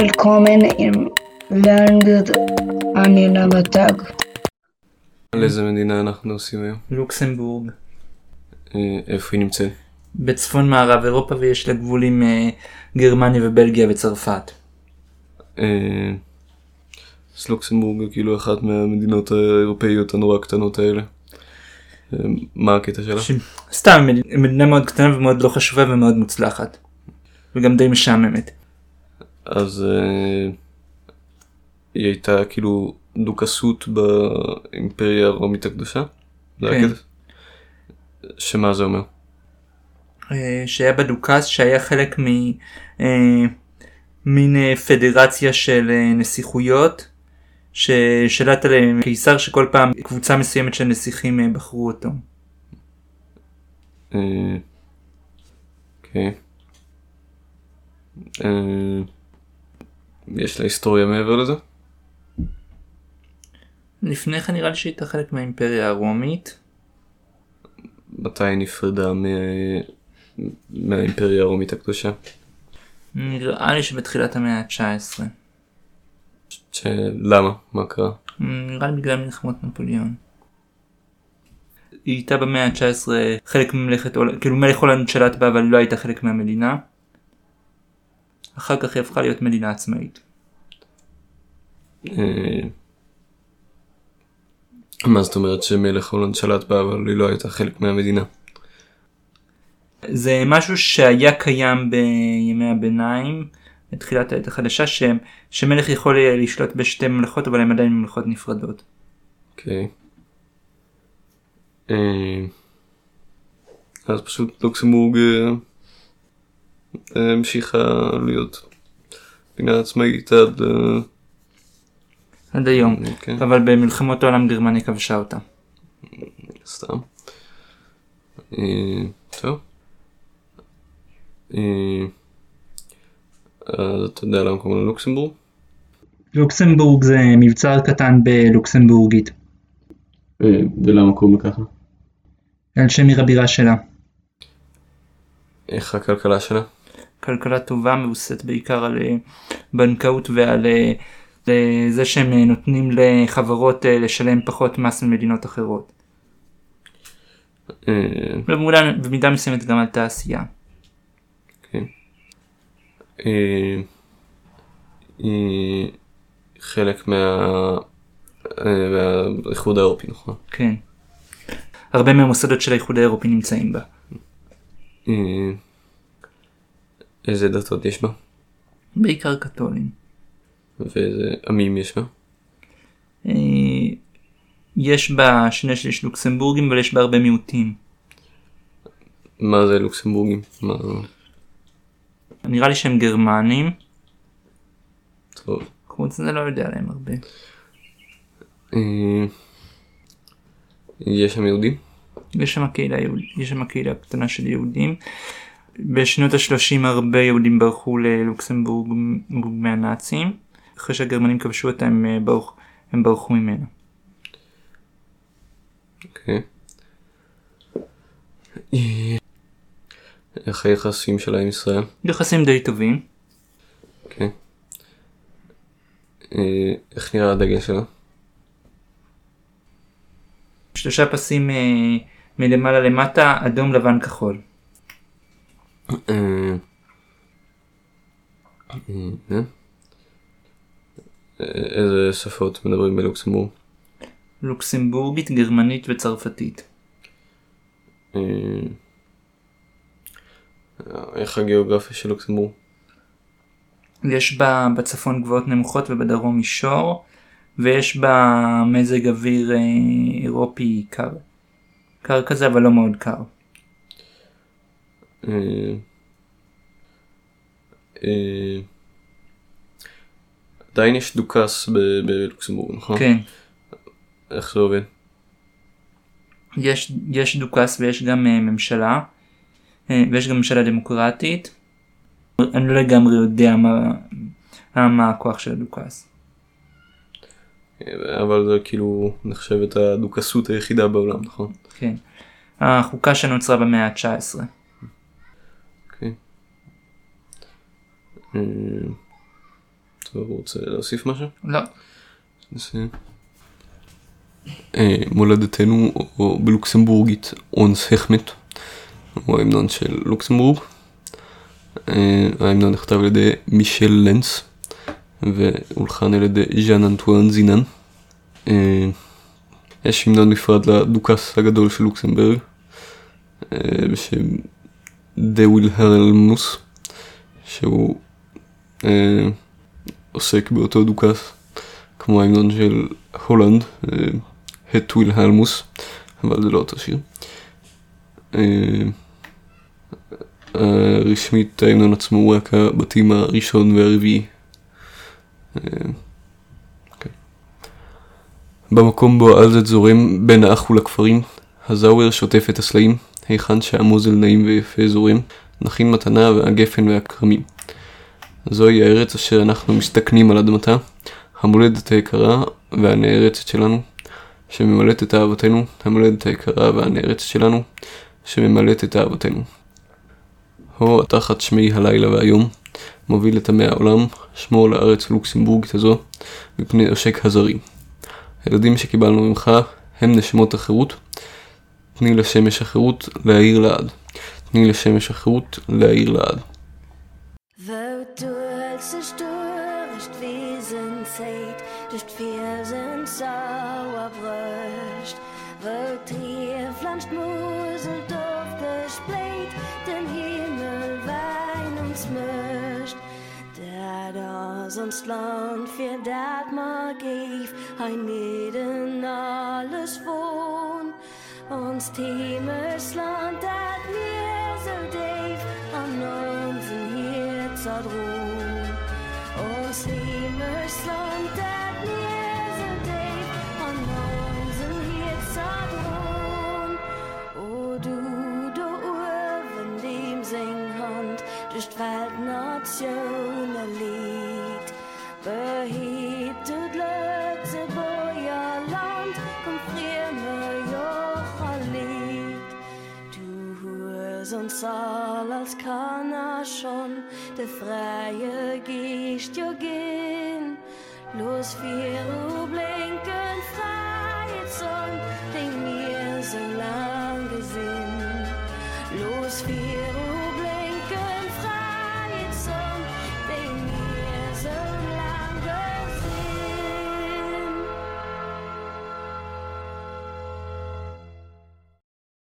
Willkommen im Learned Anila Batag. על איזה מדינה אנחנו עושים היום? לוקסמבורג. אה, איפה היא נמצאת? בצפון מערב אירופה ויש לה גבול עם אה, גרמניה ובלגיה וצרפת. אה, אז לוקסמבורג היא כאילו אחת מהמדינות האירופאיות הנורא קטנות האלה. מה הקטע שלה? ש- סתם מד- מדינה מאוד קטנה ומאוד לא חשובה ומאוד מוצלחת. וגם די משעממת. אז אה, היא הייתה כאילו דוכסות באימפריה הרומית הקדושה? כן. שמה זה אומר? אה, שהיה בדוכס שהיה חלק ממין אה, פדרציה של נסיכויות ששלט עליהם קיסר שכל פעם קבוצה מסוימת של נסיכים בחרו אותו. אוקיי. אה, יש לה היסטוריה מעבר לזה? לפני כן נראה לי שהייתה חלק מהאימפריה הרומית. מתי היא נפרדה מה- מהאימפריה הרומית הקדושה? נראה לי שבתחילת המאה ה-19. ש... למה? מה קרה? נראה לי בגלל מלחמות נפוליאון. היא הייתה במאה ה-19 חלק הולנד, כאילו מלך הולנד שלט בה אבל לא הייתה חלק מהמדינה. אחר כך היא הפכה להיות מדינה עצמאית. אה, מה זאת אומרת שמלך הולנד שלט בה אבל היא לא הייתה חלק מהמדינה? זה משהו שהיה קיים בימי הביניים, בתחילת העת החדשה, ש... שמלך יכול לשלוט בשתי ממלכות אבל הן עדיין ממלכות נפרדות. אוקיי. אה, אז פשוט לוקסמבורג אה, המשיכה להיות מדינה עצמאית עד... אה, עד היום. כן, אבל במלחמות העולם גרמניה כבשה אותה. סתם. אה, טוב. אה, אז אתה יודע למה קוראים לה לוקסמבורג? לוקסמבורג זה מבצר קטן בלוקסמבורגית, אה, ולמה קוראים ככה? על שם עיר הבירה שלה. איך הכלכלה שלה? כלכלה טובה מבוססת בעיקר על אה, בנקאות ועל אה, אה, זה שהם נותנים לחברות לשלם פחות מס ממדינות אחרות. במידה, מסוימת גם על תעשייה. היא חלק מה... מהאיחוד האירופי, נכון? כן. הרבה מהמוסדות של האיחוד האירופי נמצאים בה. איזה דתות יש בה? בעיקר קתולים. ואיזה עמים יש בה? אה, יש בה שני שליש לוקסמבורגים אבל יש בה הרבה מיעוטים. מה זה לוקסמבורגים? מה... נראה לי שהם גרמנים. טוב. חוץ מזה לא יודע עליהם הרבה. אה, יש שם יהודים? יש שם קהילה, יש שם קהילה קטנה של יהודים. בשנות ה-30 הרבה יהודים ברחו ללוקסמבורג מהנאצים. אחרי שהגרמנים כבשו אותה הם, אה, ברח, הם ברחו ממנה. אוקיי. אה, איך היחסים שלה עם ישראל? יחסים די טובים. אוקיי. אה, איך נראה הדגל שלה? שלושה פסים אה, מלמעלה למטה, אדום, לבן, כחול. אה, אה, איזה שפות מדברים בלוקסמבורג? לוקסמבורגית, גרמנית וצרפתית. אה, איך הגיאוגרפיה של לוקסמבורג? יש בה בצפון גבוהות נמוכות ובדרום מישור, ויש בה מזג אוויר אה, אירופי קר. קר כזה אבל לא מאוד קר. אה, אה, עדיין יש דוכס בלוקסמבורג, נכון? כן. איך זה עובד? יש, יש דוכס ויש גם uh, ממשלה, uh, ויש גם ממשלה דמוקרטית. אני לא לגמרי יודע מה, מה הכוח של הדוכס. אבל זה כאילו נחשבת הדוכסות היחידה בעולם, נכון? כן. החוקה שנוצרה במאה ה-19. אוקיי. אה, אתה רוצה להוסיף משהו? לא. אה, מולדתנו, בלוקסמבורגית, אונס החמט, הוא ההמנון של לוקסמבורג. אה, ההמנון נכתב על ידי מישל לנץ, והולחן על ידי ז'אן אנטואן זינן. אה, יש המנון נפרד לדוכס הגדול של לוקסמבורג, אה, בשם דה ווילהרלמוס, שהוא עוסק באותו דוכס כמו ההמנון של הולנד, הט ווילהלמוס, אבל זה לא אותו שיר. אה, אה, רשמית ההמנון עצמו הוא רק הבתים הראשון והרביעי. אה, כן. במקום בו העזת זורם בין האח ולכפרים, הזאוור שוטף את הסלעים, היכן שהמוזל נעים ויפה זורם, נכין מתנה והגפן והכרמים. זוהי הארץ אשר אנחנו מסתכנים על אדמתה, המולדת היקרה והנערצת שלנו, שממלאת את אהבתנו, המולדת היקרה והנערצת שלנו, שממלאת את אהבתנו. הו תחת שמי הלילה והיום, מוביל את עמי העולם, שמור לארץ לוקסמבורגית הזו, מפני עושק הזרים. הילדים שקיבלנו ממך הם נשמות החירות, תני לשמש החירות להאיר לעד. תני לשמש החירות להאיר לעד. Wo duel ze stocht wiesen zeit Dicht viersinn sauer brcht Wo trier flanscht Mosel dof gespleit Den Himmel wein uns mcht Dat ass ans Land fir dat mar geif Ein meden alles wohn. Ons Themesland dat sa dro Ons himmersland dat nees een dé an onze hier sa droom O du do wen deem seng hand Ducht wat nationale lied. Behi all als kann er schon, der freie Geist jo gehen. Los vier Uhr blinken freie Sonn, den mir so lang gesehen. Los vier Uhr